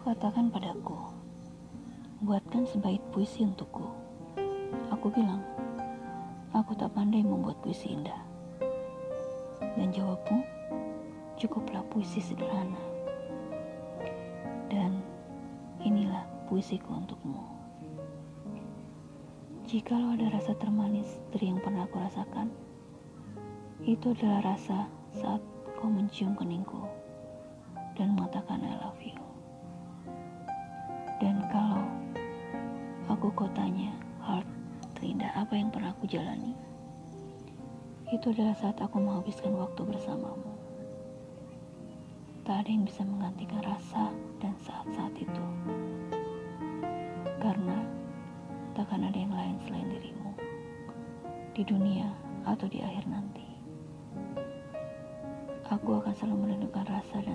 Katakan padaku, buatkan sebaik puisi untukku. Aku bilang, aku tak pandai membuat puisi indah. Dan jawabmu, cukuplah puisi sederhana. Dan inilah puisiku untukmu. Jikalau ada rasa termanis dari yang pernah aku rasakan, itu adalah rasa saat kau mencium keningku dan mengatakan. Dan kalau aku kau tanya hal terindah apa yang pernah aku jalani, itu adalah saat aku menghabiskan waktu bersamamu. Tak ada yang bisa menggantikan rasa dan saat-saat itu. Karena takkan ada yang lain selain dirimu. Di dunia atau di akhir nanti. Aku akan selalu merindukan rasa dan.